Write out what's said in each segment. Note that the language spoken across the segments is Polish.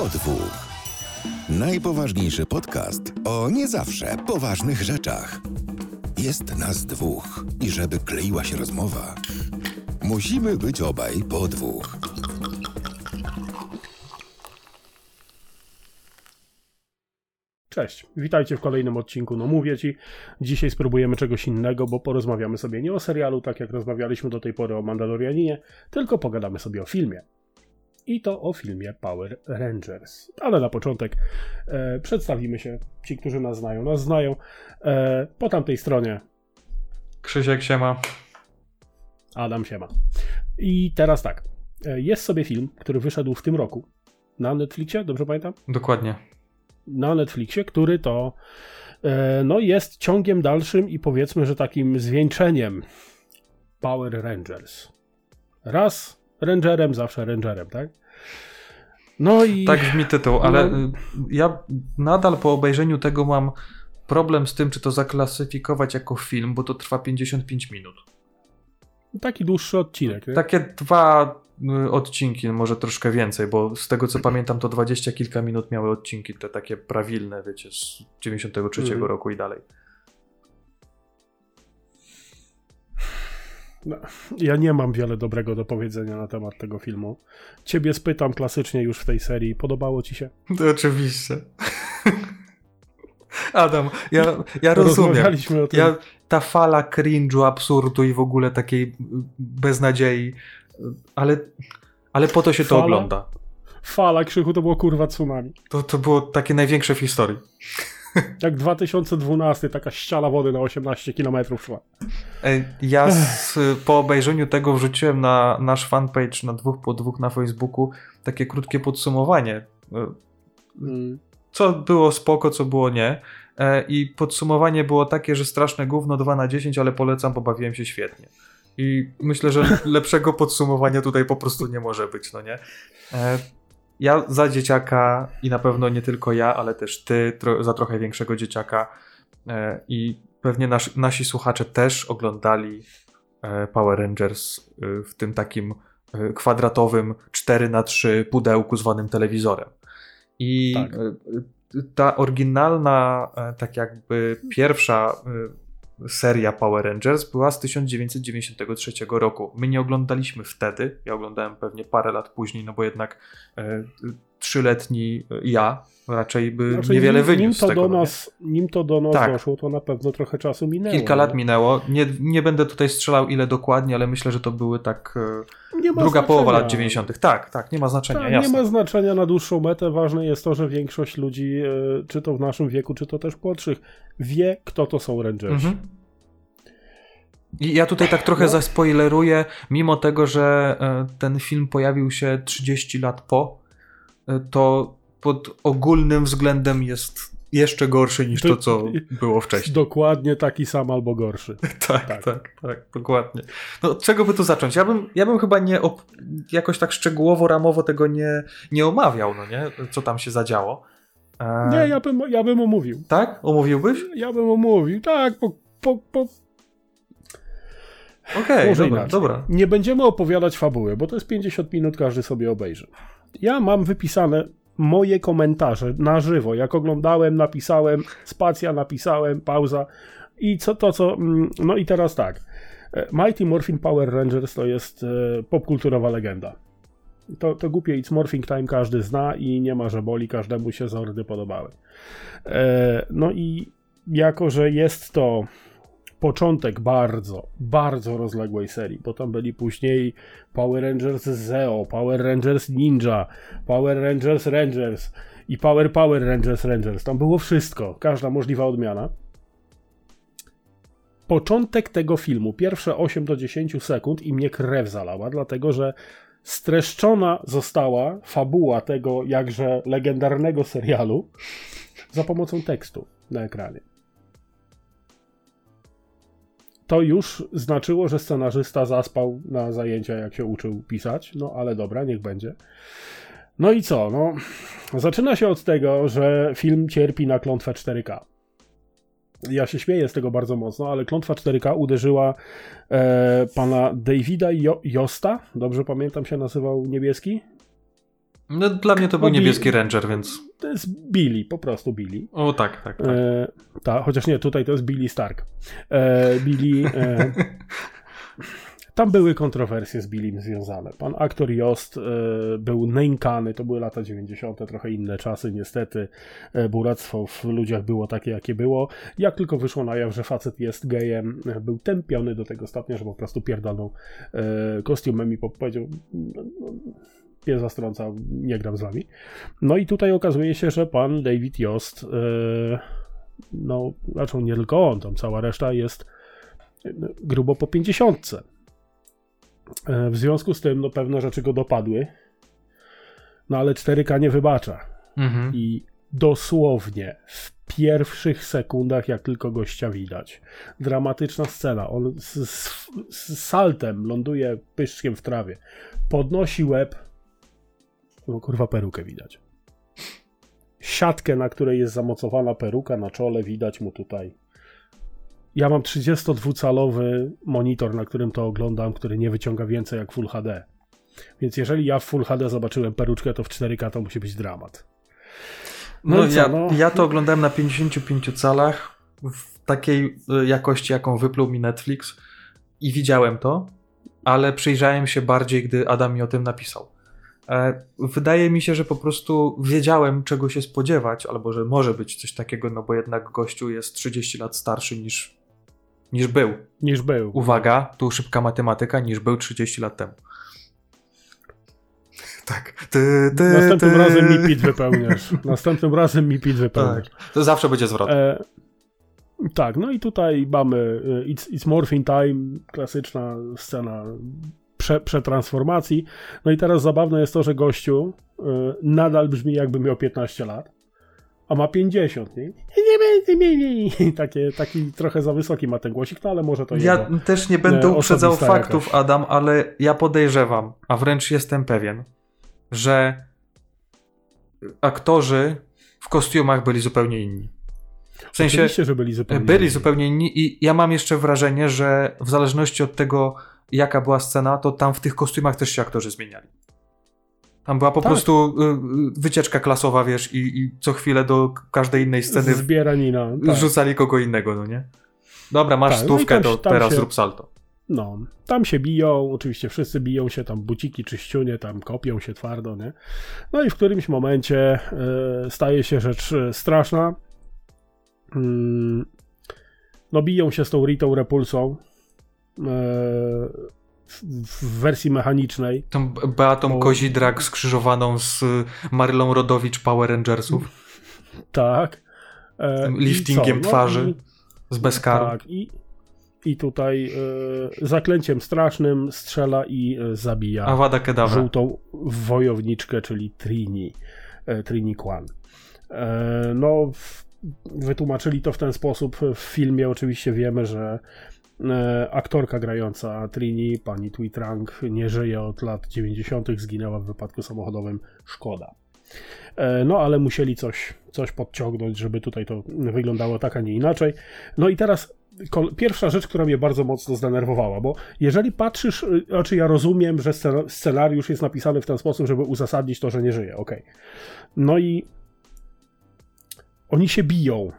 po dwóch. Najpoważniejszy podcast o nie zawsze poważnych rzeczach. Jest nas dwóch i żeby kleiła się rozmowa, musimy być obaj po dwóch. Cześć, witajcie w kolejnym odcinku. No mówię ci, dzisiaj spróbujemy czegoś innego, bo porozmawiamy sobie nie o serialu, tak jak rozmawialiśmy do tej pory o Mandalorianinie, tylko pogadamy sobie o filmie. I to o filmie Power Rangers. Ale na początek e, przedstawimy się. Ci, którzy nas znają, nas znają. E, po tamtej stronie Krzysiek siema. Adam Siema. I teraz tak. E, jest sobie film, który wyszedł w tym roku na Netflixie, dobrze pamiętam? Dokładnie. na Netflixie, który to e, no, jest ciągiem dalszym i powiedzmy, że takim zwieńczeniem Power Rangers. Raz Rangerem, zawsze Rangerem, tak? No i. Tak brzmi tytuł, ale No. ja nadal po obejrzeniu tego mam problem z tym, czy to zaklasyfikować jako film, bo to trwa 55 minut. Taki dłuższy odcinek. nie? Takie dwa y, odcinki, może troszkę więcej, bo z tego co pamiętam, to 20 kilka minut miały odcinki, te takie prawilne, wiecie, z 93 Mhm. roku i dalej. Ja nie mam wiele dobrego do powiedzenia na temat tego filmu. Ciebie spytam klasycznie już w tej serii. Podobało ci się? To oczywiście. Adam, ja, ja rozumiem. Rozmawialiśmy o tym. Ja, ta fala cringe'u, absurdu i w ogóle takiej beznadziei, ale, ale po to się to Fala? ogląda. Fala krzyku to było kurwa tsunami. To, to było takie największe w historii. Jak 2012, taka ściana wody na 18 km szła. Ja z, po obejrzeniu tego wrzuciłem na nasz fanpage na dwóch po dwóch na Facebooku takie krótkie podsumowanie. Y, Mm. Co było spoko, co było nie. E, I podsumowanie było takie, że straszne gówno 2 na 10, ale polecam, bo bawiłem się świetnie. I myślę, że lepszego podsumowania tutaj po prostu nie może być, no nie? Ja za dzieciaka i na pewno nie tylko ja, ale też ty tro za trochę większego dzieciaka e, i pewnie nas nasi słuchacze też oglądali e, Power Rangers e, w tym takim e, kwadratowym 4 na 3 pudełku zwanym telewizorem. I Tak. e, ta oryginalna, e, tak jakby pierwsza seria Power Rangers była z 1993 roku. My nie oglądaliśmy wtedy, ja oglądałem pewnie parę lat później, no bo jednak e, trzyletni ja raczej by Znaczy, niewiele nim, wyniósł nim to tego. do no nie? nas, nim to do nas Tak. doszło, to na pewno trochę czasu minęło. Kilka lat nie? minęło. Nie, nie będę tutaj strzelał ile dokładnie, ale myślę, że to były tak e, Nie druga znaczenia. połowa lat 90. Tak, tak, nie ma znaczenia, Tak, nie ma znaczenia na dłuższą metę. Ważne jest to, że większość ludzi, e, czy to w naszym wieku, czy to też młodszych, wie, kto to są Rangersi. Mhm. I ja tutaj tak trochę No. zaspoileruję, mimo tego, że e, ten film pojawił się 30 lat po, to pod ogólnym względem jest jeszcze gorszy niż to, co było wcześniej. Dokładnie taki sam albo gorszy. Tak, tak. tak, tak, dokładnie. No, od czego by tu zacząć? Ja bym, ja bym chyba nie jakoś tak szczegółowo, ramowo tego nie, nie omawiał, no nie? Co tam się zadziało. E, Nie, ja bym, ja bym omówił. Tak? Omówiłbyś? Ja bym omówił. Tak, po, po, po, Okej, Może dobra, dobra. Nie będziemy opowiadać fabuły, bo to jest 50 minut, każdy sobie obejrzy. Ja mam wypisane moje komentarze na żywo. Jak oglądałem, napisałem, spacja napisałem, pauza i co to, co. mm, No i teraz tak. E, Mighty Morphin Power Rangers to jest e, popkulturowa legenda. To, to głupie It's Morphing Time każdy zna i nie ma, że boli, każdemu się zordy podobały. E, no i jako, że jest to początek bardzo, bardzo rozległej serii, bo tam byli później Power Rangers Zeo, Power Rangers Ninja, Power Rangers Rangers i Power Power Rangers Rangers. Tam było wszystko, każda możliwa odmiana. Początek tego filmu, pierwsze 8 do 10 sekund i mnie krew zalała, dlatego że streszczona została fabuła tego jakże legendarnego serialu za pomocą tekstu na ekranie to już znaczyło, że scenarzysta zaspał na zajęcia, jak się uczył pisać. No ale dobra, niech będzie. No i co? No, zaczyna się od tego, że film cierpi na klątwę 4K. Ja się śmieję z tego bardzo mocno, ale klątwa 4K uderzyła e, pana Davida jo Josta. Dobrze pamiętam się nazywał niebieski? No, dla mnie to był No, niebieski Ranger, więc... To jest Billy, po prostu Billy. O tak, tak, tak. E, ta, chociaż nie, tutaj to jest Billy Stark. E, Billy. E, tam były kontrowersje z Billym związane. Pan aktor Jost e, był nękany, to były lata 90., trochę inne czasy, niestety. E, buractwo w ludziach było takie, jakie było. Jak tylko wyszło na jaw, że facet jest gejem, e, był tępiony do tego stopnia, że po prostu pierdolną e, kostiumem i po- powiedział. Pies zastrąca, nie gram z wami. No i tutaj okazuje się, że pan David Jost, e, no, znaczy nie tylko on, tam cała reszta jest e, grubo po pięćdziesiątce. E, W związku z tym, no, pewne rzeczy go dopadły, no ale 4K nie wybacza. Mhm. I dosłownie w pierwszych sekundach, jak tylko gościa widać, dramatyczna scena. On z, z, z saltem ląduje pyszczkiem w trawie, podnosi łeb. No kurwa, perukę widać. Siatkę, na której jest zamocowana peruka na czole, widać mu tutaj. Ja mam 32-calowy monitor, na którym to oglądam, który nie wyciąga więcej jak Full HD. Więc jeżeli ja w Full HD zobaczyłem peruczkę, to w 4K to musi być dramat. No, No i co, ja, no? ja to oglądałem na 55 calach w takiej y, jakości, jaką wypluł mi Netflix i widziałem to, ale przyjrzałem się bardziej, gdy Adam mi o tym napisał. E, Wydaje mi się, że po prostu wiedziałem, czego się spodziewać, albo że może być coś takiego, no bo jednak gościu jest 30 lat starszy niż, niż był. Niż był. Uwaga, tu szybka matematyka, niż był 30 lat temu. Tak. Ty, ty, Następnym ty. razem mi pit wypełniasz. Następnym razem mi pit wypełniasz. Tak. To zawsze będzie zwrot. E, tak, no i tutaj mamy e, It's, it's Morphine Time, klasyczna scena prze, przetransformacji. No i teraz zabawne jest to, że gościu e, nadal brzmi jakby miał 15 lat, a ma 50, nie? Takie, taki trochę za wysoki ma ten głosik, no ale może to Ja jego. też nie będę e, uprzedzał faktów, jakaś. Adam, ale ja podejrzewam, a wręcz jestem pewien, że aktorzy w kostiumach byli zupełnie inni. W sensie Oczywiście, że byli zupełnie byli inni. zupełnie inni i ja mam jeszcze wrażenie, że w zależności od tego, jaka była scena, to tam w tych kostiumach też się aktorzy zmieniali. Tam była po Tak. prostu y, y, wycieczka klasowa, wiesz, i, i co chwilę do każdej innej sceny Zbieranina. Tak. rzucali kogo innego, no nie? Dobra, masz Tak, no stówkę, tam to tam teraz się- zrób salto. No, tam się biją, oczywiście wszyscy biją się, tam buciki czy ściunie, tam kopią się twardo, nie? No i w którymś momencie e, staje się rzecz e, straszna. Mm, no biją się z tą Ritą Repulsą w, w wersji mechanicznej. Tą Beatą Bo- Kozidrak skrzyżowaną z Marylą Rodowicz Power Rangersów, Tak. E, liftingiem co? twarzy i- z Beskaru. Tak, i, i tutaj e, zaklęciem strasznym strzela i e, zabija. Awada Kedavra. żółtą wojowniczkę, czyli Trini, e, Trini Kwan. E, No, w- wytłumaczyli to w ten sposób. W filmie oczywiście wiemy, że e, aktorka grająca Trini, pani Twitrang, nie żyje od lat 90., zginęła w wypadku samochodowym. Szkoda. E, No, ale musieli coś, coś podciągnąć, żeby tutaj to wyglądało tak, a nie inaczej. No i teraz pierwsza rzecz, która mnie bardzo mocno zdenerwowała, bo jeżeli patrzysz, y, znaczy ja rozumiem, że scena- scenariusz jest napisany w ten sposób, żeby uzasadnić to, że nie żyje, okej. No i oni się biją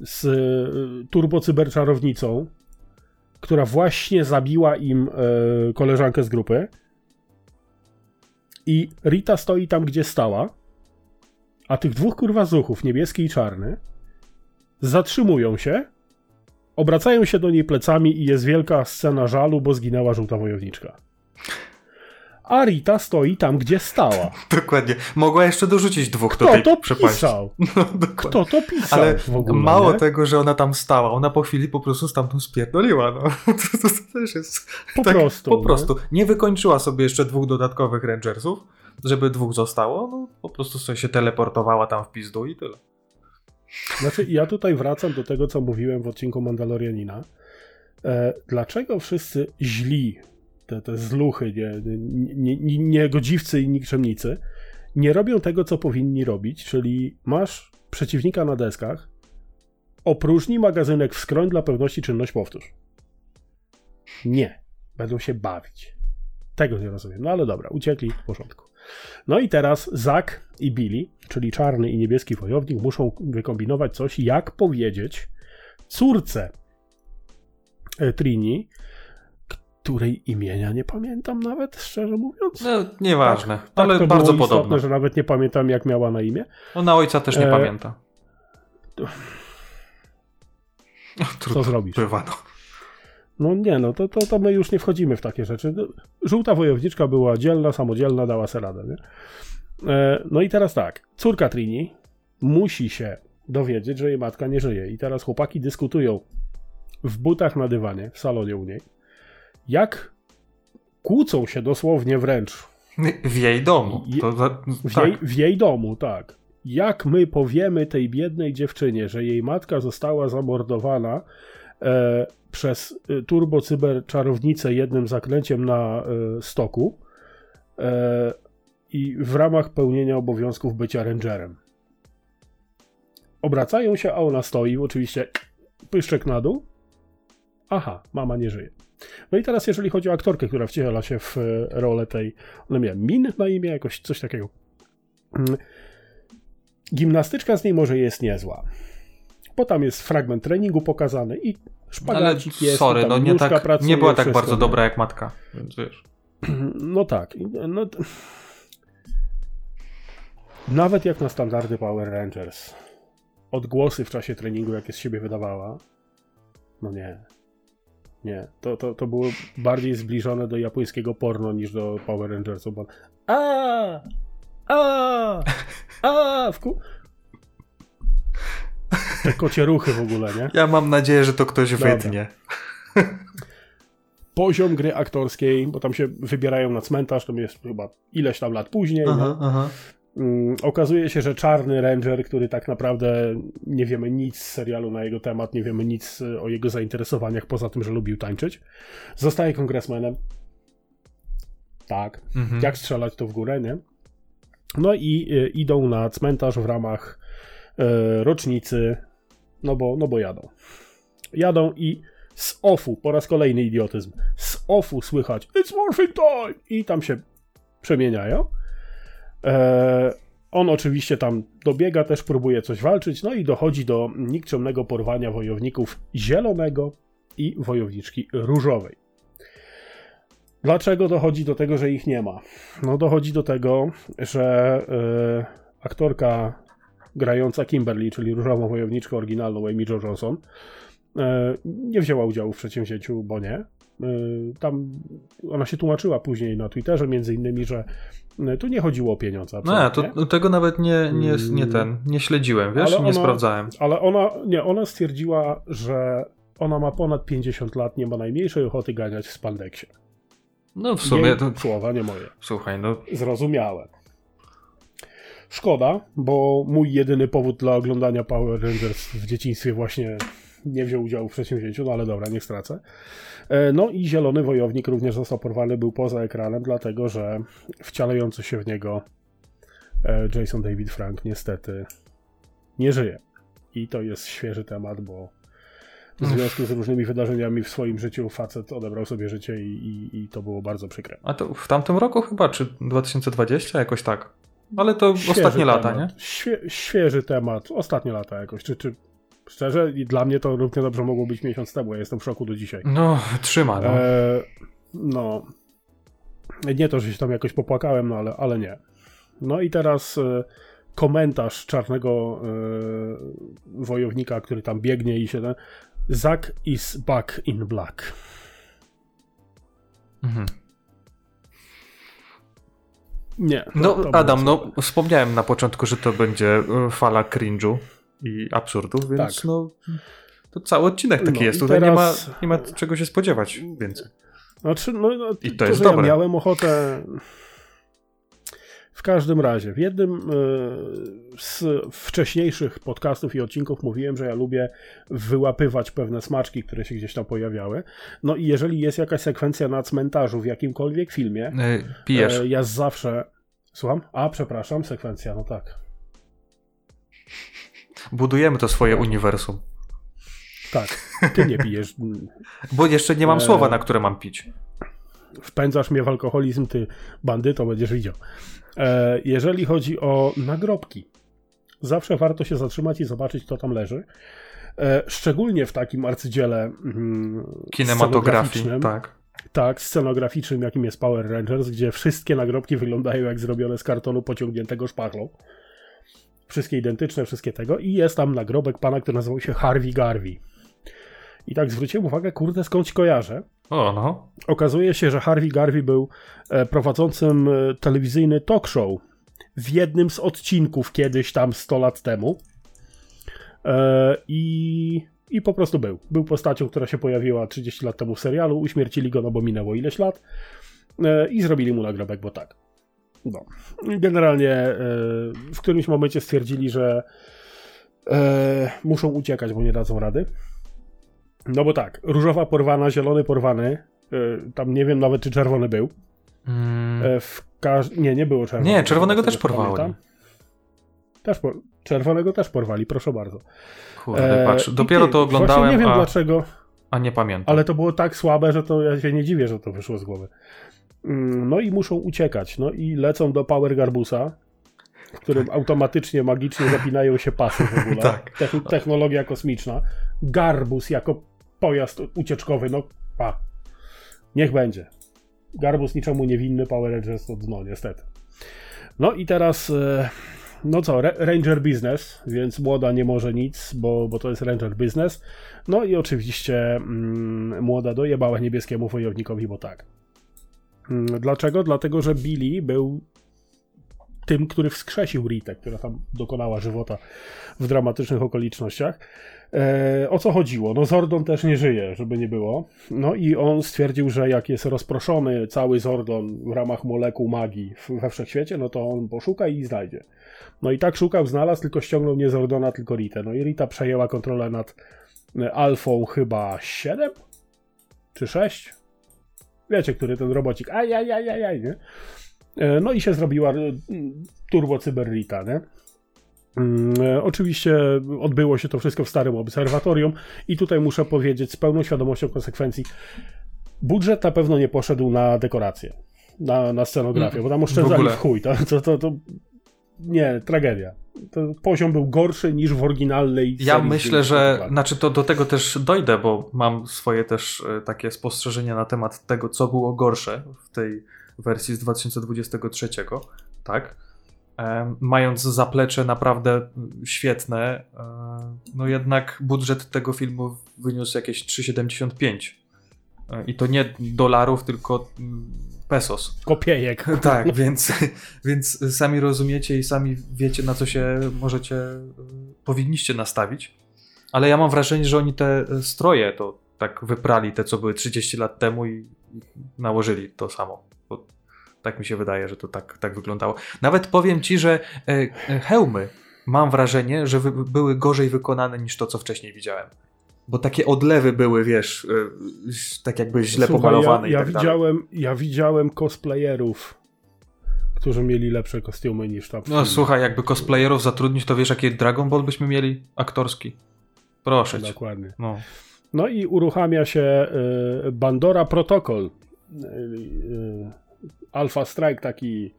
z y, turbocyberczarownicą, która właśnie zabiła im y, koleżankę z grupy i Rita stoi tam, gdzie stała, a tych dwóch kurwa zuchów, niebieski i czarny, zatrzymują się, obracają się do niej plecami i jest wielka scena żalu, bo zginęła żółta wojowniczka. A Rita stoi tam, gdzie stała. Dokładnie. Mogła jeszcze dorzucić dwóch do Kto tej to przepaści. pisał? No. Kto to pisał Ale ogóle? mało nie? tego, że ona tam stała, ona po chwili po prostu stamtąd spierdoliła. No. To, to, to też jest... Po tak, prostu. Po nie? prostu. Nie wykończyła sobie jeszcze dwóch dodatkowych Rangersów, żeby dwóch zostało, no po prostu sobie się teleportowała tam w pizdu i tyle. Znaczy, ja tutaj wracam do tego, co mówiłem w odcinku Mandalorianina. E, dlaczego wszyscy źli, te, te zluchy, nie, nie, nie, niegodziwcy i nikczemnicy, nie robią tego, co powinni robić, czyli masz przeciwnika na deskach, opróżnij magazynek w skroń dla pewności czynność powtórz. Nie. Będą się bawić. Tego nie rozumiem. No ale dobra, uciekli, w porządku. No i teraz Zak i Billy, czyli czarny i niebieski wojownik, muszą wykombinować coś, jak powiedzieć córce e, Trini, której imienia nie pamiętam nawet, szczerze mówiąc. No, nieważne, Tak ale to bardzo było podobne. istotne, że nawet nie pamiętam, jak miała na imię. Ona ojca też nie E, pamięta. No, Co trudno, zrobisz? bywa, no. No nie, no to, to, to my już nie wchodzimy w takie rzeczy. No, Żółta wojowniczka była dzielna, samodzielna, dała se radę, nie? E, No i teraz tak, córka Trini musi się dowiedzieć, że jej matka nie żyje. I teraz chłopaki dyskutują w butach na dywanie, w salonie u niej, jak kłócą się dosłownie wręcz W jej domu. To, za- w, tak. jej, w jej domu, tak. Jak my powiemy tej biednej dziewczynie, że jej matka została zamordowana e, przez e, turbocyber czarownicę jednym zaklęciem na e, stoku e, i w ramach pełnienia obowiązków bycia rangerem. Obracają się, a ona stoi, oczywiście pyszczek na dół. Aha, mama nie żyje. No i teraz, jeżeli chodzi o aktorkę, która wciela się w e, rolę tej, ona miała Min na imię, jakoś coś takiego. Mm. Gimnastyczka z niej może jest niezła. Bo tam jest fragment treningu pokazany i Ale szpagacik jest. sorry, no nie, tak, pracuje, nie była tak bardzo nie? dobra jak matka, więc wiesz. No tak. No, nawet jak na standardy Power Rangers, odgłosy w czasie treningu, jakie z siebie wydawała, no nie. Nie. To, to, to było bardziej zbliżone do japońskiego porno niż do Power Rangersów. Bo... A! A! A! W ku... Te kocie ruchy w ogóle, nie? Ja mam nadzieję, że to ktoś Dobra. wytnie. Poziom gry aktorskiej, bo tam się wybierają na cmentarz, to jest chyba ileś tam lat później. nie? Aha, aha. Mm, Okazuje się, że czarny ranger, który tak naprawdę nie wiemy nic z serialu na jego temat, nie wiemy nic y, o jego zainteresowaniach, poza tym, że lubił tańczyć, zostaje kongresmenem. Tak. Mhm. Jak strzelać to w górę, nie? No i y, idą na cmentarz w ramach y, rocznicy, no bo, no bo jadą. Jadą i z ofu, po raz kolejny idiotyzm, z ofu słychać It's morphing time! I tam się przemieniają. E, on oczywiście tam dobiega, też próbuje coś walczyć, no i dochodzi do nikczemnego porwania wojowników zielonego i wojowniczki różowej. Dlaczego dochodzi do tego, że ich nie ma? No dochodzi do tego, że e, aktorka grająca Kimberly, czyli różową wojowniczkę oryginalną Amy Jo Johnson, e, nie wzięła udziału w przedsięwzięciu, bo nie. E, Tam ona się tłumaczyła później na Twitterze, między innymi, że e, tu nie chodziło o pieniądze. No, to, tego nawet nie, nie, nie Mm. ten, nie śledziłem, wiesz, Ale nie ona- sprawdzałem. Ale ona, nie, ona stwierdziła, że ona ma ponad 50 lat, nie ma najmniejszej ochoty ganiać w spandeksie. No w sumie, Jej to, słowa, nie moje. słuchaj, no Zrozumiałe. Szkoda, bo mój jedyny powód dla oglądania Power Rangers w dzieciństwie właśnie nie wziął udziału w przedsięwzięciu, no ale dobra, nie stracę. E, No i Zielony Wojownik również został porwany, był poza ekranem, dlatego że wcielający się w niego e, Jason David Frank niestety nie żyje. I to jest świeży temat, bo w związku z różnymi wydarzeniami w swoim życiu facet odebrał sobie życie i, i, i to było bardzo przykre. a to w tamtym roku chyba, czy 2020, jakoś tak. Ale to Świeży ostatnie lata, temat. nie? Świe, świeży temat, ostatnie lata jakoś. Czy, czy szczerze, i dla mnie to równie dobrze mogło być miesiąc temu. Ja jestem w szoku do dzisiaj. No, trzyma, no. E, no. Nie to, że się tam jakoś popłakałem, no ale, ale nie. No i teraz e, komentarz czarnego e, wojownika, który tam biegnie i się ten. Zack is back in black. Mhm. Nie. to- No, to było Adam, no, wspomniałem na początku, że to będzie e, fala cringe'u i absurdów, więc Tak. no, to cały odcinek taki No jest. Tutaj teraz- nie, ma, nie ma czego się spodziewać więcej. Znaczy, no, no, I to to, jest że dobre. Ja miałem ochotę. W każdym razie, w jednym e, z wcześniejszych podcastów i odcinków mówiłem, że ja lubię wyłapywać pewne smaczki, które się gdzieś tam pojawiały. No i jeżeli jest jakaś sekwencja na cmentarzu w jakimkolwiek filmie, E, Pijesz. e, ja zawsze. Słucham? A, przepraszam, sekwencja, no tak. Budujemy to swoje uniwersum. Tak, ty nie pijesz. Bo jeszcze nie mam E. słowa, na które mam pić. wpędzasz mnie w alkoholizm, ty bandyto, będziesz widział. E, jeżeli chodzi o nagrobki, zawsze warto się zatrzymać i zobaczyć, kto tam leży. E, szczególnie w takim arcydziele mm, Kinematografii, tak. Tak, scenograficznym, jakim jest Power Rangers, gdzie wszystkie nagrobki wyglądają jak zrobione z kartonu pociągniętego szpachlą. Wszystkie identyczne, wszystkie tego. I jest tam nagrobek pana, który nazywał się Harvey Garvey. I tak zwróciłem uwagę, kurde, skądś kojarzę. O, no. Okazuje się, że Harvey Garvey był e, prowadzącym e, telewizyjny talk show w jednym z odcinków kiedyś tam 100 lat temu. E, I, I po prostu był. Był postacią, która się pojawiła 30 lat temu w serialu. Uśmiercili go, no bo minęło ileś lat. I zrobili mu nagrobek, bo tak. No. Generalnie e, w którymś momencie stwierdzili, że e, muszą uciekać, bo nie dadzą rady. No bo tak, różowa porwana, zielony porwany. e, Tam nie wiem nawet, czy czerwony był. Mm. Nie, nie było czerwonego. Nie, czerwonego też porwali. Też por... Czerwonego też porwali, proszę bardzo. kurde, patrz, dopiero ty, to oglądałem, nie wiem a, dlaczego, a nie pamiętam. ale to było tak słabe, że to ja się nie dziwię, że to wyszło z głowy. Mm, No i muszą uciekać. No i lecą do Power Garbusa, w którym automatycznie, magicznie zapinają się pasy w ogóle. Tak. Techn- technologia kosmiczna. Garbus jako pojazd ucieczkowy, no pa. Niech będzie. Garbus niczemu niewinny, Power Rangers to dno, niestety. No i teraz, e, no co, Ra- Ranger Business, więc młoda nie może nic, bo, bo to jest Ranger Business. No i oczywiście mm, młoda dojebała niebieskiemu wojownikowi, bo tak. Mm, Dlaczego? Dlatego, że Billy był tym, który wskrzesił Ritę, która tam dokonała żywota w dramatycznych okolicznościach. E, o co chodziło? No Zordon też nie żyje, żeby nie było. No i on stwierdził, że jak jest rozproszony cały Zordon w ramach molekuł magii we wszechświecie, no to on poszuka i znajdzie. No i tak szukał, znalazł, tylko ściągnął nie Zordona, tylko Ritę. No i Rita przejęła kontrolę nad e, Alfą chyba 7 czy 6? Wiecie, który ten robocik, ajajajajaj, nie? E, No i się zrobiła e, turbo cyberrita, nie? Mm, e, Oczywiście odbyło się to wszystko w starym obserwatorium i tutaj muszę powiedzieć z pełną świadomością konsekwencji, budżet na pewno nie poszedł na dekoracje, na, na scenografię, bo tam oszczędzali ogóle. w, chuj, to, to, to nie, tragedia. To poziom był gorszy niż w oryginalnej Ja myślę, że dokładnie. znaczy to do tego też dojdę, bo mam swoje też e, takie spostrzeżenia na temat tego, co było gorsze w tej wersji z 2023, tak? E, Mając zaplecze naprawdę świetne, e, no jednak budżet tego filmu wyniósł jakieś 3,75. E, I to nie dolarów, tylko mm, pesos. Kopiejek. Tak, więc, więc sami rozumiecie i sami wiecie, na co się możecie, y, powinniście nastawić. Ale ja mam wrażenie, że oni te y, stroje to tak wyprali, te co były 30 lat temu i, nałożyli to samo. Bo tak mi się wydaje, że to tak, tak wyglądało. Nawet powiem ci, że e, e, hełmy mam wrażenie, że były gorzej wykonane niż to, co wcześniej widziałem. Bo takie odlewy były, wiesz, e, tak jakby źle Słuchaj, pomalowane ja, i ja tak dalej. widziałem, Ja widziałem cosplayerów, którzy mieli lepsze kostiumy niż tam. w No słuchaj, jakby cosplayerów zatrudnić, to wiesz, jaki Dragon Ball byśmy mieli aktorski. Proszę cię. Dokładnie. No. No i uruchamia się y, Bandora Protocol. Y, y, Alpha Strike taki.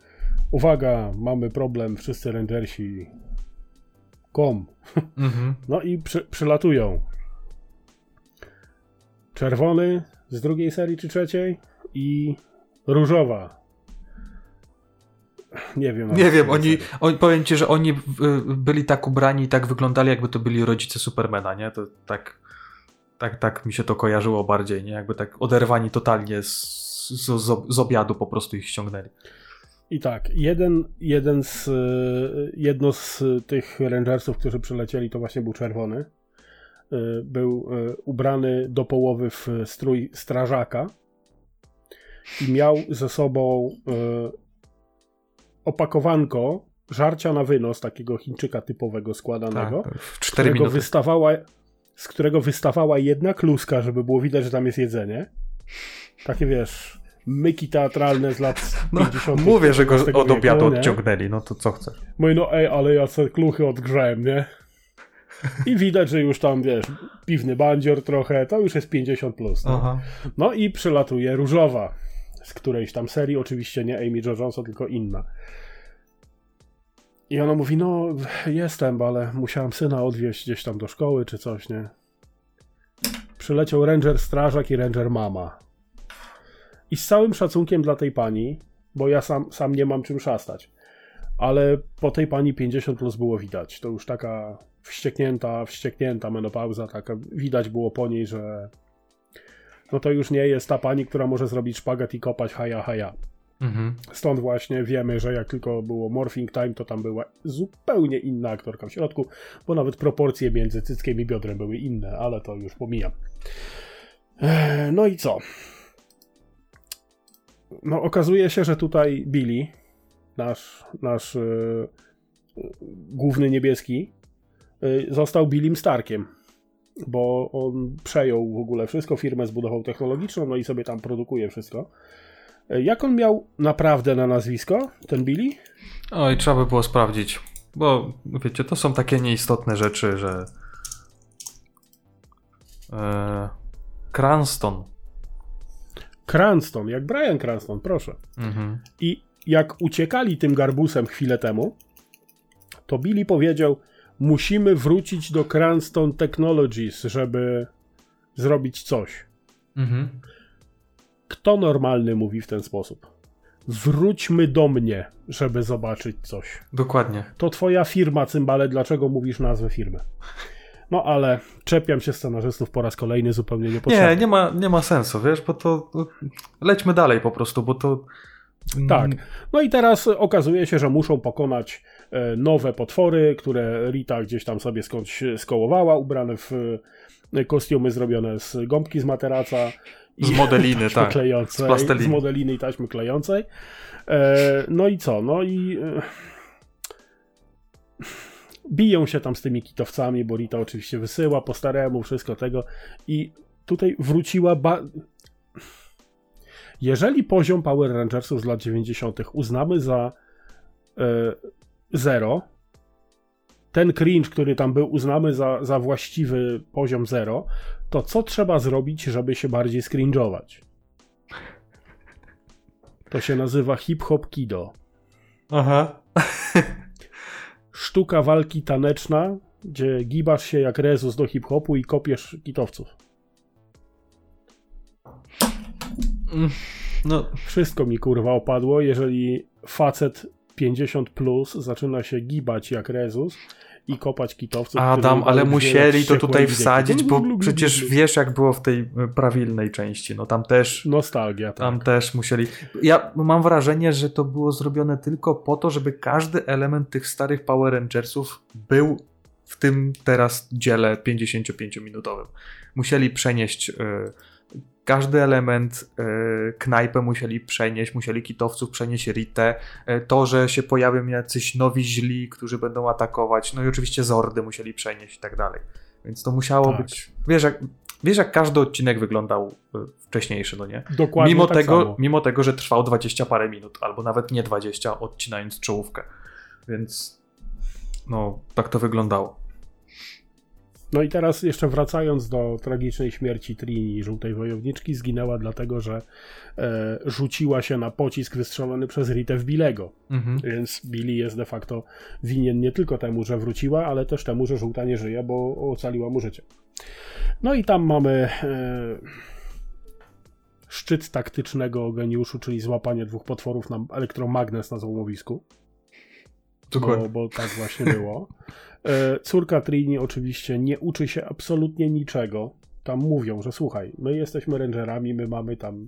Uwaga, mamy problem, wszyscy rangersi. Kom. Mhm. No i przy, przylatują. Czerwony z drugiej serii czy trzeciej i różowa. Nie wiem. Nie wiem, oni, oni, powiem ci, że oni byli tak ubrani i tak wyglądali, jakby to byli rodzice Supermana, nie? To tak, tak, tak mi się to kojarzyło bardziej, nie? Jakby tak oderwani totalnie z, z, z, obiadu po prostu ich ściągnęli. I tak, jeden, jeden z, jedno z tych rangersów, którzy przylecieli, to właśnie był czerwony. Y, Był y, ubrany do połowy w strój strażaka i miał ze sobą y, opakowanko żarcia na wynos, takiego Chińczyka typowego składanego, Tak, w 4 którego, minuty. wystawała, z którego wystawała jedna kluska, żeby było widać, że tam jest jedzenie. Takie wiesz, myki teatralne z lat No, 50. mówię, że go od obiadu nie? odciągnęli, no to co chcesz? Mój no ej, ale ja te kluchy odgrzałem, nie? I widać, że już tam, wiesz, piwny bandzior trochę, to już jest 50+. Plus, no. No i przylatuje różowa z którejś tam serii, oczywiście nie Amy Jo Johnson, tylko inna. I ona mówi, no jestem, ale musiałam syna odwieźć gdzieś tam do szkoły czy coś, nie? Przyleciał ranger strażak i ranger mama. I z całym szacunkiem dla tej pani, bo ja sam, sam nie mam czym szastać, ale po tej pani 50 plus było widać. To już taka wścieknięta, wścieknięta menopauza, taka widać było po niej, że no to już nie jest ta pani, która może zrobić szpagat i kopać haja haja. Mhm. Stąd właśnie wiemy, że jak tylko było Morphing Time, to tam była zupełnie inna aktorka w środku, bo nawet proporcje między cyckiem i biodrem były inne, ale to już pomijam. Eee, No i co? No okazuje się, że tutaj Billy, nasz, nasz yy, główny niebieski, został Billym Starkiem, bo on przejął w ogóle wszystko, firmę zbudował technologiczną, no i sobie tam produkuje wszystko. Yy, Jak on miał naprawdę na nazwisko, ten Billy? Oj, trzeba by było sprawdzić. Bo wiecie, to są takie nieistotne rzeczy, że. E, Cranston. Cranston, jak Brian Cranston, proszę. Mhm. I jak uciekali tym garbusem chwilę temu, to Billy powiedział: Musimy wrócić do Cranston Technologies, żeby zrobić coś. Mhm. Kto normalny mówi w ten sposób? Wróćmy do mnie, żeby zobaczyć coś. Dokładnie. To twoja firma, cymbale, dlaczego mówisz nazwę firmy? No ale czepiam się scenarzystów po raz kolejny zupełnie niepotrzebnie. Nie, nie ma, nie ma sensu, wiesz, bo to. lećmy dalej po prostu, bo to. Tak. No i teraz okazuje się, że muszą pokonać nowe potwory, które Rita gdzieś tam sobie skądś skołowała, ubrane w e, kostiumy zrobione z gąbki z materaca. Z modeliny, taśmy tak. Klejącej, Z plasteliny. z modeliny i taśmy klejącej. E, no i co? No i e, biją się tam z tymi kitowcami, bo Rita oczywiście wysyła po staremu wszystko tego i tutaj wróciła ba- jeżeli poziom Power Rangersów z lat 90. uznamy za e, zero, ten cringe, który tam był, uznamy za, za właściwy poziom zero, to co trzeba zrobić, żeby się bardziej skringe'ować? To się nazywa hip-hop kido. Aha. Sztuka walki taneczna, gdzie gibasz się jak Rezus do hip-hopu i kopiesz kitowców. No, Wszystko mi kurwa opadło, jeżeli facet 50 plus zaczyna się gibać jak Rezus i kopać kitowców. Adam, ale musieli to tutaj wsadzić, bo glu, glu, przecież wiesz, jak było w tej y, prawilnej części. No tam też. Nostalgia, tak. Tam też musieli. Ja mam wrażenie, że to było zrobione tylko po to, żeby każdy element tych starych Power Rangersów był w tym teraz dziele 55-minutowym. Musieli przenieść y, każdy element, y, knajpę musieli przenieść, musieli kitowców przenieść Ritę, y, to, że się pojawią jacyś nowi źli, którzy będą atakować, no i oczywiście Zordy musieli przenieść i tak dalej. Więc to musiało Tak. być. Wiesz jak, wiesz, jak każdy odcinek wyglądał y, wcześniejszy, no nie? Dokładnie mimo, tak tego, samo. mimo tego, że trwał 20 parę minut, albo nawet nie 20, odcinając czołówkę. Więc no, tak to wyglądało. No i teraz jeszcze wracając do tragicznej śmierci Trini, żółtej wojowniczki, zginęła dlatego, że e, rzuciła się na pocisk wystrzelony przez Ritę w Bilego. Mhm. Więc Billy jest de facto winien nie tylko temu, że wróciła, ale też temu, że żółta nie żyje, bo ocaliła mu życie. No i tam mamy e, szczyt taktycznego geniuszu, czyli złapanie dwóch potworów na elektromagnes na złomowisku. Bo, bo tak właśnie było. E, córka Trini oczywiście nie uczy się absolutnie niczego. Tam mówią, że słuchaj, my jesteśmy rangerami, my mamy tam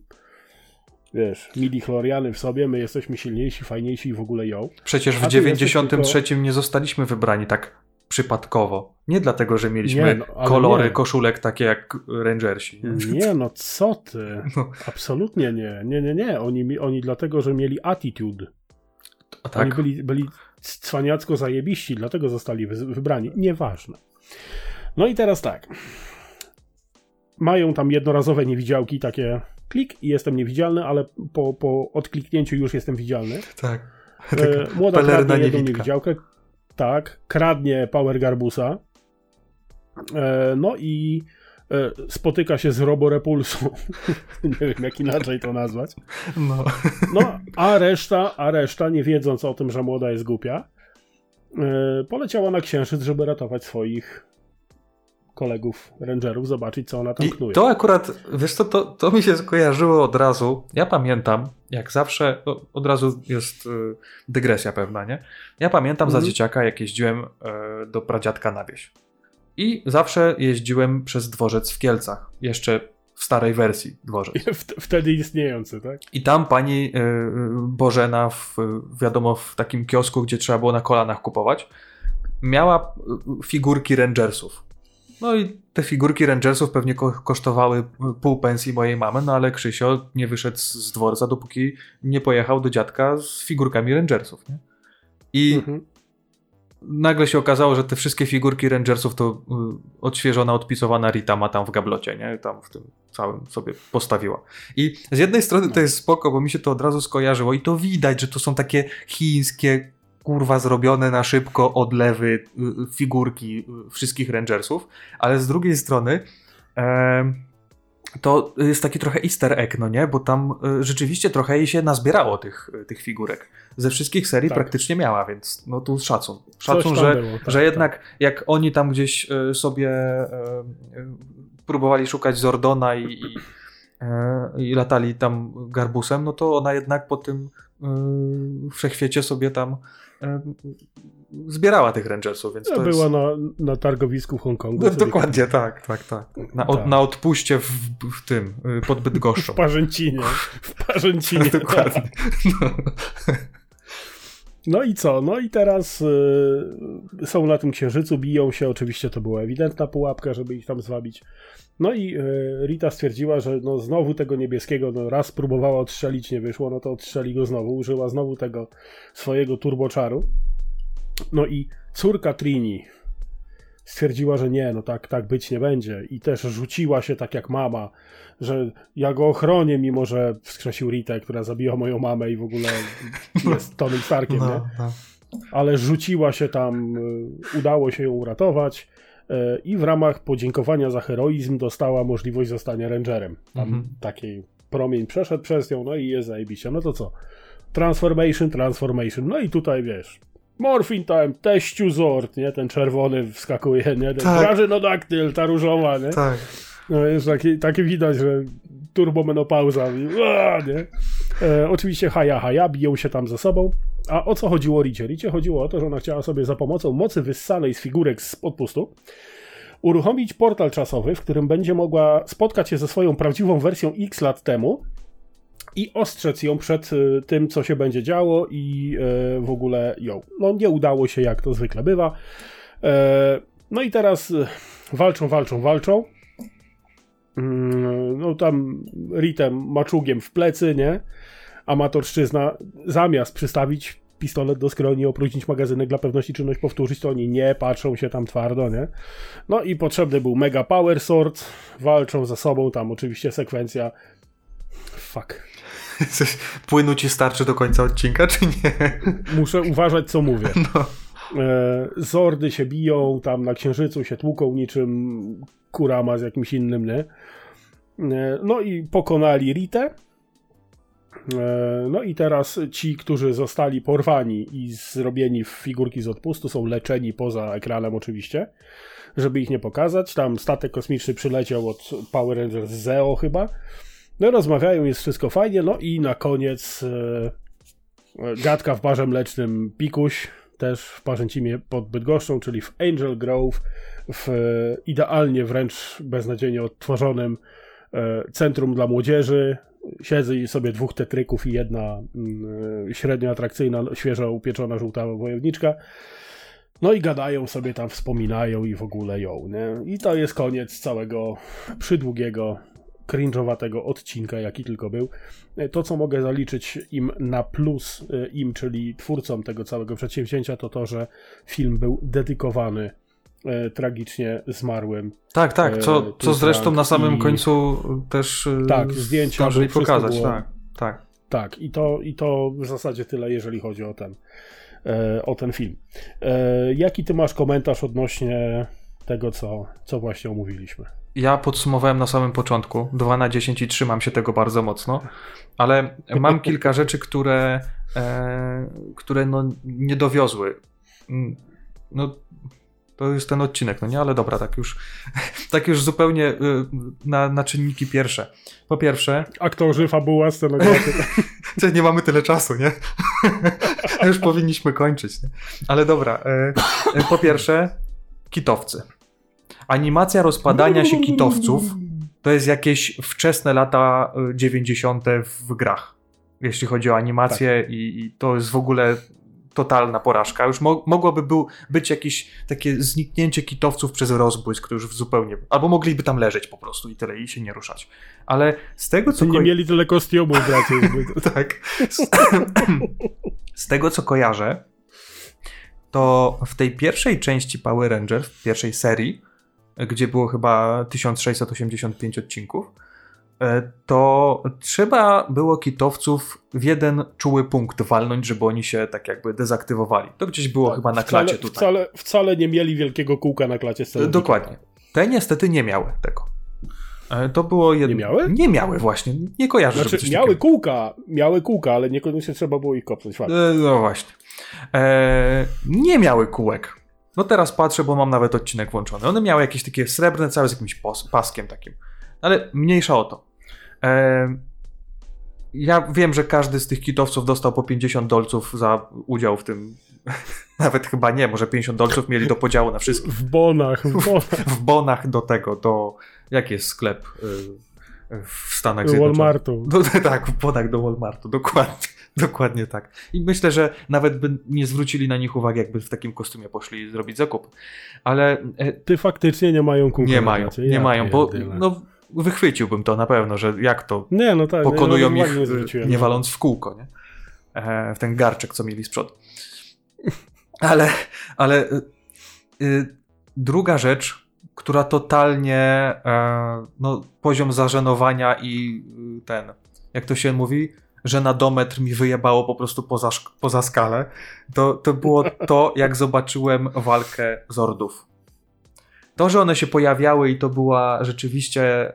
wiesz, midi-chloriany w sobie, my jesteśmy silniejsi, fajniejsi i w ogóle ją. Przecież w A ty jesteś 93 nie zostaliśmy wybrani tak przypadkowo. Nie dlatego, że mieliśmy Nie, no, kolory nie. koszulek takie jak Rangersi. Nie? Nie, no co ty? No. Absolutnie nie. Nie, nie, nie. Oni, oni dlatego, że mieli attitude. A Oni tak. byli, byli cwaniacko zajebiści, dlatego zostali wy, wybrani. Nieważne. No i teraz tak. Mają tam jednorazowe niewidziałki, takie klik i jestem niewidzialny, ale po, po odkliknięciu już jestem widzialny. tak. E, młoda pelerna kradnie jedną niewidziałkę. Tak, kradnie Power Garbusa. E, no i spotyka się z Roborepulsą. nie wiem, jak inaczej to nazwać. No. No, a reszta, a reszta, nie wiedząc o tym, że młoda jest głupia, e, poleciała na księżyc, żeby ratować swoich kolegów rangerów, zobaczyć, co ona tam I knuje. to akurat, wiesz co, to, to mi się skojarzyło od razu. Ja pamiętam, jak zawsze, od razu jest y, dygresja pewna, nie? Ja pamiętam Mhm. za dzieciaka, jak jeździłem do pradziadka na wieś. I zawsze jeździłem przez dworzec w Kielcach. Jeszcze w starej wersji dworzec. Wtedy istniejący, tak? I tam pani y, y, Bożena, w, wiadomo, w takim kiosku, gdzie trzeba było na kolanach kupować, miała y, figurki Rangersów. No i te figurki Rangersów pewnie ko kosztowały pół pensji mojej mamy, no ale Krzysio nie wyszedł z z dworca, dopóki nie pojechał do dziadka z figurkami Rangersów. Nie? I Mhm. Nagle się okazało, że te wszystkie figurki Rangersów to y, odświeżona, odpisowana Rita ma tam w gablocie, nie? Tam w tym całym sobie postawiła. I z jednej strony to jest spoko, bo mi się to od razu skojarzyło i to widać, że to są takie chińskie, kurwa zrobione na szybko odlewy y, figurki y, wszystkich Rangersów, ale z drugiej strony to jest taki trochę easter egg, no nie? Bo tam rzeczywiście trochę jej się nazbierało tych, tych figurek. Ze wszystkich serii Tak. praktycznie miała, więc no tu szacun. Szacun, że, było, tak, że tak. jednak jak oni tam gdzieś y, sobie y, próbowali szukać Zordona i, i, y, i latali tam garbusem, no to ona jednak po tym wszechświecie sobie tam zbierała tych Rangersów, więc Ja to była jest... na, na targowisku w Hongkongu. No, dokładnie, tak, tak, tak. Na, od, Tak. na odpuście w, w tym, pod Bydgoszczą. W Parzęcinie. W Parzęcinie. Dokładnie. No. No i co? No i teraz y, są na tym księżycu, biją się. Oczywiście to była ewidentna pułapka, żeby ich tam zwabić. No i y, Rita stwierdziła, że no znowu tego niebieskiego, no raz próbowała odstrzelić, nie wyszło, no to odstrzeli go znowu. Użyła znowu tego swojego turboczaru. No i córka Trini stwierdziła, że nie, no tak, tak być nie będzie. I też rzuciła się tak jak mama, że ja go ochronię, mimo że wskrzesił Ritę, która zabiła moją mamę i w ogóle jest Tonym Starkiem, nie? No, no. ale rzuciła się tam, y, udało się ją uratować y, i w ramach podziękowania za heroizm dostała możliwość zostania rangerem. Tam Mhm. taki promień przeszedł przez nią, no i jest zajebiście. No to co? Transformation, transformation. No i tutaj wiesz, Morphin time, teściu Zord, nie? Ten czerwony wskakuje, nie? Ten Tak. grażynodaktyl, ta różowa, nie? Tak. No jest taki, taki widać, że turbomenopauza. i- nie? E, oczywiście haja, haja, biją się tam ze sobą. A o co chodziło Ricie? Ricie chodziło o to, że ona chciała sobie za pomocą mocy wyssanej z figurek z podpustu uruchomić portal czasowy, w którym będzie mogła spotkać się ze swoją prawdziwą wersją X lat temu i ostrzec ją przed e, tym, co się będzie działo i e, w ogóle ją. No nie udało się, jak to zwykle bywa. E, no i teraz e, walczą, walczą, walczą. Mm, No tam ritem maczugiem w plecy, nie? Amatorszczyzna zamiast przystawić pistolet do skroni, opróżnić magazynek dla pewności czynność powtórzyć, to oni nie patrzą się tam twardo, nie? No i potrzebny był Mega Power Sword, walczą ze sobą, tam oczywiście sekwencja fuck. Płynu ci starczy do końca odcinka, czy nie? Muszę uważać, co mówię. No. E, Zordy się biją, tam na księżycu się tłuką niczym Kurama z jakimś innym, nie? E, No i pokonali Ritę. E, No i teraz ci, którzy zostali porwani i zrobieni w figurki z odpustu, są leczeni poza ekranem oczywiście, żeby ich nie pokazać. Tam statek kosmiczny przyleciał od Power Rangers Zeo chyba. No rozmawiają, jest wszystko fajnie, no i na koniec e, gadka w barze mlecznym Pikuś, też w Parzęcimie pod Bydgoszczą, czyli w Angel Grove, w e, idealnie wręcz beznadziejnie odtworzonym e, centrum dla młodzieży. Siedzi sobie dwóch tetryków i jedna mm, e, średnio atrakcyjna, świeżo upieczona żółta wojowniczka. No i gadają sobie tam, wspominają i w ogóle ją, nie? I to jest koniec całego przydługiego, cringe'owatego odcinka, jaki tylko był. E, To, co mogę zaliczyć im na plus, e, im, czyli twórcom tego całego przedsięwzięcia, to to, że film był dedykowany e, tragicznie zmarłym. Tak, tak, co, E, co zresztą na samym i- końcu też y, Tak, zdjęcia, zdążyli pokazać, było- tak, tak. Tak, i to, i to w zasadzie tyle, jeżeli chodzi o ten, e, o ten film. E, jaki ty masz komentarz odnośnie tego, co, co właśnie omówiliśmy. Ja podsumowałem na samym początku 2 na 10 i trzymam się tego bardzo mocno, ale mam kilka rzeczy, które, e, które no, nie dowiozły. Mm, no, to jest ten odcinek, no nie, ale dobra, tak już, tak już zupełnie y, na, na czynniki pierwsze. Po pierwsze. Aktorzy, fabuła, scenografia. nie mamy tyle czasu, nie? już powinniśmy kończyć, nie? Ale dobra. E, e, po pierwsze, kitowcy. Animacja rozpadania się kitowców to jest jakieś wczesne lata 90. w grach. Jeśli chodzi o animację, tak. i, i to jest w ogóle totalna porażka. Już mo mogłoby był, być jakieś takie zniknięcie kitowców przez rozbłysk, który już zupełnie. Albo mogliby tam leżeć po prostu i tyle, i się nie ruszać. Ale z tego co. Nie mieli tyle kostiumów, tak. Z, z tego co kojarzę, to w tej pierwszej części Power Rangers, w pierwszej serii, gdzie było chyba 1685 odcinków, e, to trzeba było kitowców w jeden czuły punkt walnąć, żeby oni się tak jakby dezaktywowali. To gdzieś było tak, chyba na wcale, klacie tutaj. Wcale, wcale nie mieli wielkiego kółka na klacie sceny. Dokładnie. Te niestety nie miały tego. E, to było jedno. Nie miały? Nie miały właśnie. Nie kojarzę. Znaczy, miały takiego... kółka, miały kółka, ale niekoniecznie trzeba było ich kopnąć. E, no właśnie. E, nie miały kółek. No teraz patrzę, bo mam nawet odcinek włączony. One miały jakieś takie srebrne, całe z jakimś paskiem takim. Ale mniejsza o to. Ja wiem, że każdy z tych kitowców dostał po 50 dolców za udział w tym. Nawet chyba nie, może 50 dolców mieli do podziału na wszystkich. W bonach, w bonach. w bonach do tego, do. Jaki jest sklep y, w Stanach Zjednoczonych? Walmartu. Do, tak, w bonach do Walmartu, dokładnie. Dokładnie tak. I myślę, że nawet by nie zwrócili na nich uwagi, jakby w takim kostiumie poszli zrobić zakup. Ale. E, Ty faktycznie nie mają kółka. Nie mają, nie ja mają, bo no, wychwyciłbym to na pewno, że jak to nie, no tak, pokonują no, ich nie, nie waląc w kółko, nie? E, w ten garczek, co mieli z przodu. Ale, ale y, y, druga rzecz, która totalnie e, no, poziom zażenowania i y, ten, jak to się mówi, że na dometr mi wyjebało po prostu poza, poza skalę, to, to było to, jak zobaczyłem walkę Zordów. To, że one się pojawiały i to była rzeczywiście e,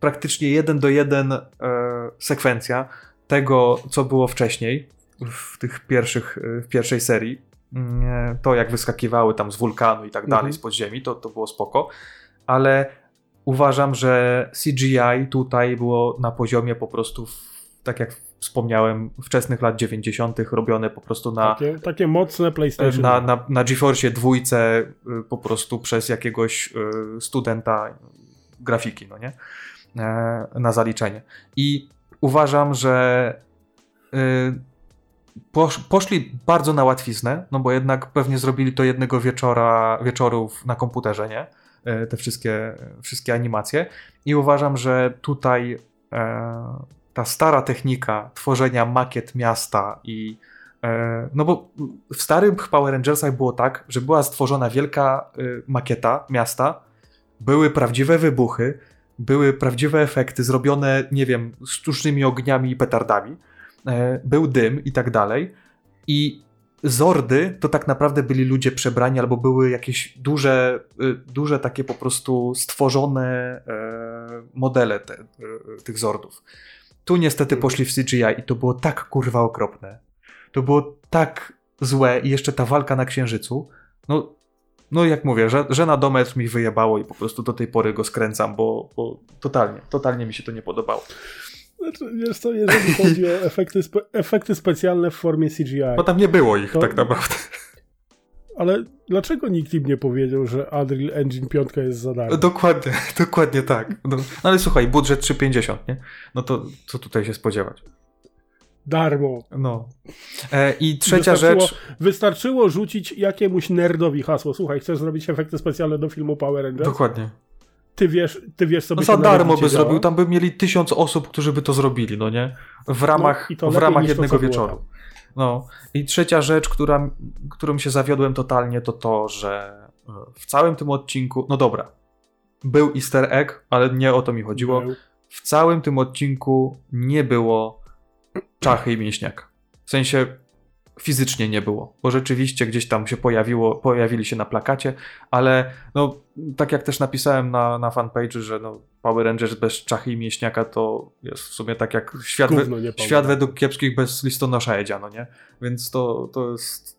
praktycznie jeden do jeden e, sekwencja tego, co było wcześniej w tych pierwszych, e, w pierwszej serii. Mm, to, jak wyskakiwały tam z wulkanu i tak dalej, mhm. z podziemi, to, to było spoko, ale uważam, że CGI tutaj było na poziomie po prostu tak jak wspomniałem, wczesnych lat 90. robione po prostu na. Takie, takie mocne PlayStation. Na, na, na GeForce dwójce y, po prostu przez jakiegoś y, studenta grafiki, no nie? E, na zaliczenie. I uważam, że y, poszli bardzo na łatwiznę, no bo jednak pewnie zrobili to jednego wieczora, wieczorów na komputerze, nie? E, te wszystkie, wszystkie animacje. I uważam, że tutaj e, ta stara technika tworzenia makiet miasta i e, no bo w starych Power Rangersach było tak, że była stworzona wielka e, makieta miasta, były prawdziwe wybuchy, były prawdziwe efekty zrobione, nie wiem, sztucznymi ogniami i petardami, e, był dym i tak dalej. I Zordy to tak naprawdę byli ludzie przebrani albo były jakieś duże, duże takie po prostu stworzone modele te, tych Zordów. Tu niestety poszli w CGI i to było tak kurwa okropne. To było tak złe i jeszcze ta walka na Księżycu. No, no jak mówię, że, że na dometr mi wyjebało i po prostu do tej pory go skręcam, bo, bo totalnie, totalnie mi się to nie podobało. Znaczy, wiesz co, jeżeli chodzi o efekty, spe efekty specjalne w formie CGI. Bo tam nie było ich to, tak naprawdę. Ale dlaczego nikt im nie powiedział, że Unreal Engine 5 jest za darmo? Dokładnie, dokładnie tak. No, no ale słuchaj, budżet 3,50, nie? No to co tutaj się spodziewać? Darmo. No. E, I trzecia wystarczyło, rzecz. Wystarczyło rzucić jakiemuś nerdowi hasło. Słuchaj, chcesz zrobić efekty specjalne do filmu Power Rangers? Dokładnie. Ty wiesz, ty wiesz sobie. No za darmo by zrobił, tam by mieli tysiąc osób, którzy by to zrobili, no nie? W ramach, no, w ramach jednego wieczoru. No i trzecia rzecz, która, którą się zawiodłem totalnie, to to, że e, w całym tym odcinku, no dobra, był easter egg, ale nie o to mi chodziło. W całym tym odcinku nie było czachy i mięśniaka. W sensie fizycznie nie było, bo rzeczywiście gdzieś tam się pojawiło, pojawili się na plakacie, ale no, tak jak też napisałem na, na fanpage, że no, Power Rangers bez czachy i mięśniaka to jest w sumie tak jak świat, Gówno, we, świat według kiepskich bez listonosza jedziano, nie? Więc to, to jest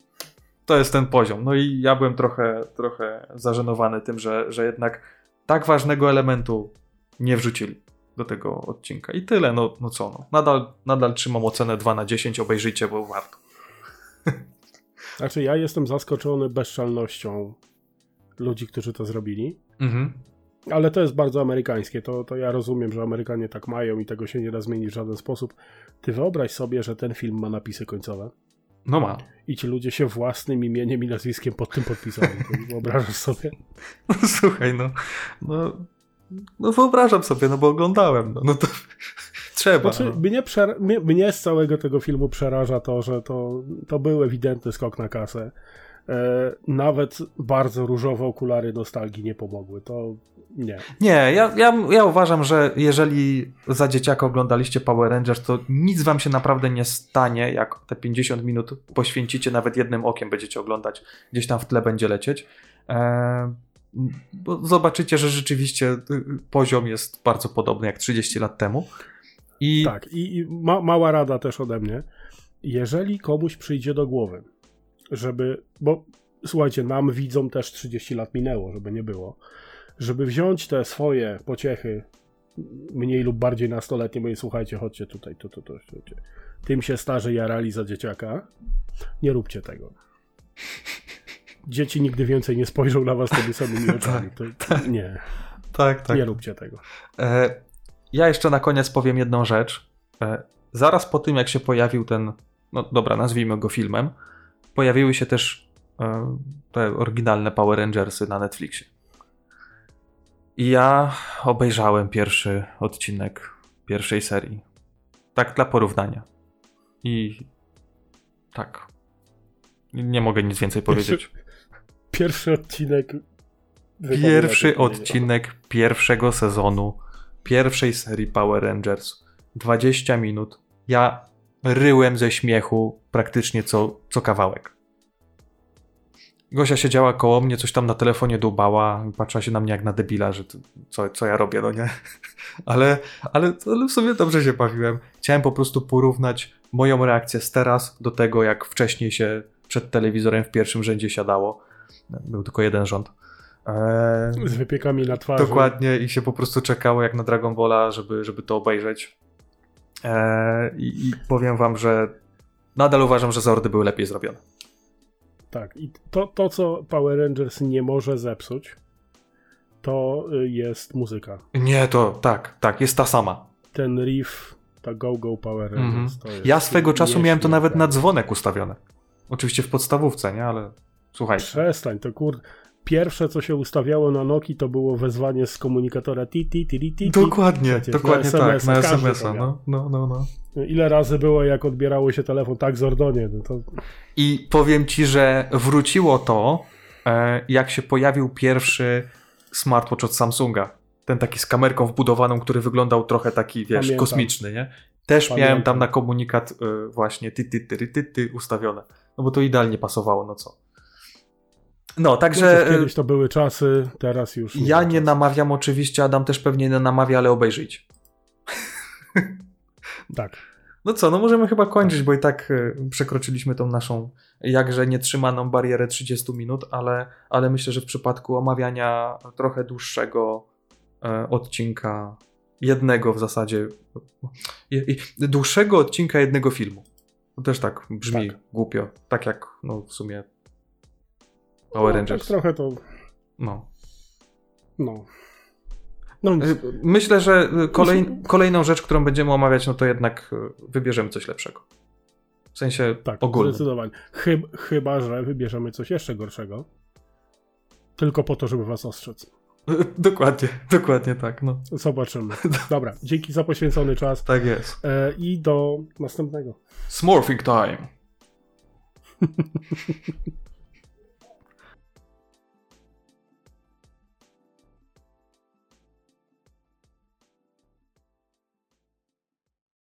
to jest ten poziom. No i ja byłem trochę, trochę zażenowany tym, że, że jednak tak ważnego elementu nie wrzucili do tego odcinka. I tyle, no, no co, no. Nadal, nadal trzymam ocenę 2 na 10, obejrzyjcie, bo warto. Znaczy, ja jestem zaskoczony bezczelnością ludzi, którzy to zrobili. Mhm. Ale to jest bardzo amerykańskie. To, to ja rozumiem, że Amerykanie tak mają i tego się nie da zmienić w żaden sposób. Ty wyobraź sobie, że ten film ma napisy końcowe No ma. i ci ludzie się własnym imieniem i nazwiskiem pod tym podpisali. Wyobrażasz sobie? No, słuchaj, no, no, no wyobrażam sobie, no bo oglądałem, no, no to trzeba. Znaczy, no. mnie, przera- mnie, mnie z całego tego filmu przeraża to, że to, to był ewidentny skok na kasę. E, nawet bardzo różowe okulary nostalgii nie pomogły. To nie. Nie, ja, ja, ja uważam, że jeżeli za dzieciaka oglądaliście Power Rangers, to nic wam się naprawdę nie stanie, jak te 50 minut poświęcicie, nawet jednym okiem będziecie oglądać, gdzieś tam w tle będzie lecieć. Bo zobaczycie, że rzeczywiście y, poziom jest bardzo podobny jak 30 lat temu. I Tak, i, i ma, mała rada też ode mnie. Jeżeli komuś przyjdzie do głowy, żeby, bo słuchajcie, nam widzom też 30 lat minęło, żeby nie było, żeby wziąć te swoje pociechy, mniej lub bardziej nastoletnie, bo słuchajcie, chodźcie tutaj, tu, tu, tu, tu, tym się starzy jarali za dzieciaka, nie róbcie tego. Dzieci nigdy więcej nie spojrzą na was tymi samymi oczami. To, nie, tak, tak. nie róbcie tego. E, ja jeszcze na koniec powiem jedną rzecz. E, zaraz po tym, jak się pojawił ten, no dobra, nazwijmy go filmem, pojawiły się też e, te oryginalne Power Rangersy na Netflixie. I ja obejrzałem pierwszy odcinek pierwszej serii. Tak dla porównania. I tak. Nie mogę nic więcej powiedzieć. Pierwszy odcinek. Pierwszy wypowiada- odcinek pierwszego sezonu pierwszej serii Power Rangers. 20 minut. Ja ryłem ze śmiechu praktycznie co, co kawałek. Gosia siedziała koło mnie, coś tam na telefonie dłubała, patrzyła się na mnie jak na debila, że to, co, co ja robię, no nie? Ale, ale, ale w sumie dobrze się bawiłem. Chciałem po prostu porównać moją reakcję z teraz do tego, jak wcześniej się przed telewizorem w pierwszym rzędzie siadało. Był tylko jeden rząd. Eee, Z wypiekami na twarzy. Dokładnie i się po prostu czekało jak na Dragon Balla, żeby, żeby to obejrzeć. Eee, i, I powiem wam, że nadal uważam, że Zordy były lepiej zrobione. Tak. I to, to, co Power Rangers nie może zepsuć, to y, jest muzyka. Nie, to tak, tak, jest ta sama. Ten riff, ta Go Go Power Mhm. Rangers. To jest Ja swego czasu miałem to nawet na dzwonek ustawione. Oczywiście w podstawówce, nie? Ale słuchajcie. Przestań, to kur... Pierwsze, co się ustawiało na Noki, to było wezwanie z komunikatora ti ti. Dokładnie, Przecież dokładnie na tak, na SMS-a. miał. No, no, no, no. Ile razy było, jak odbierało się telefon, tak Zordonie, no to I powiem ci, że wróciło to, e, jak się pojawił pierwszy smartwatch od Samsunga. Ten taki z kamerką wbudowaną, który wyglądał trochę taki, wiesz, Pamiętam. kosmiczny, nie? Też Pamiętam. miałem tam na komunikat e, właśnie ty, ty, ty, ty, ty ustawione. No bo to idealnie pasowało, no co. No, także e, kiedyś to były czasy, teraz już ja ma nie namawiam oczywiście, Adam też pewnie nie namawia, ale obejrzyjcie. Tak. No co, no możemy chyba kończyć, bo i tak e, przekroczyliśmy tą naszą jakże nietrzymaną barierę 30 minut, ale, ale myślę, że w przypadku omawiania trochę dłuższego e, odcinka, jednego w zasadzie, i- dłuższego odcinka jednego filmu. To też tak brzmi Tak. głupio, tak jak no w sumie Power no, Rangers. Tak trochę to, No. no. No nic. Y, Myślę, że y, kolej, kolejną rzecz, którą będziemy omawiać, no to jednak y, wybierzemy coś lepszego. W sensie Tak, ogólnym. zdecydowanie. Chyb, chyba, że wybierzemy coś jeszcze gorszego. Tylko po to, żeby was ostrzec. Dokładnie, dokładnie tak. No. Zobaczymy. Dobra, dzięki za poświęcony czas Tak jest. e, i do następnego. Smurfing time.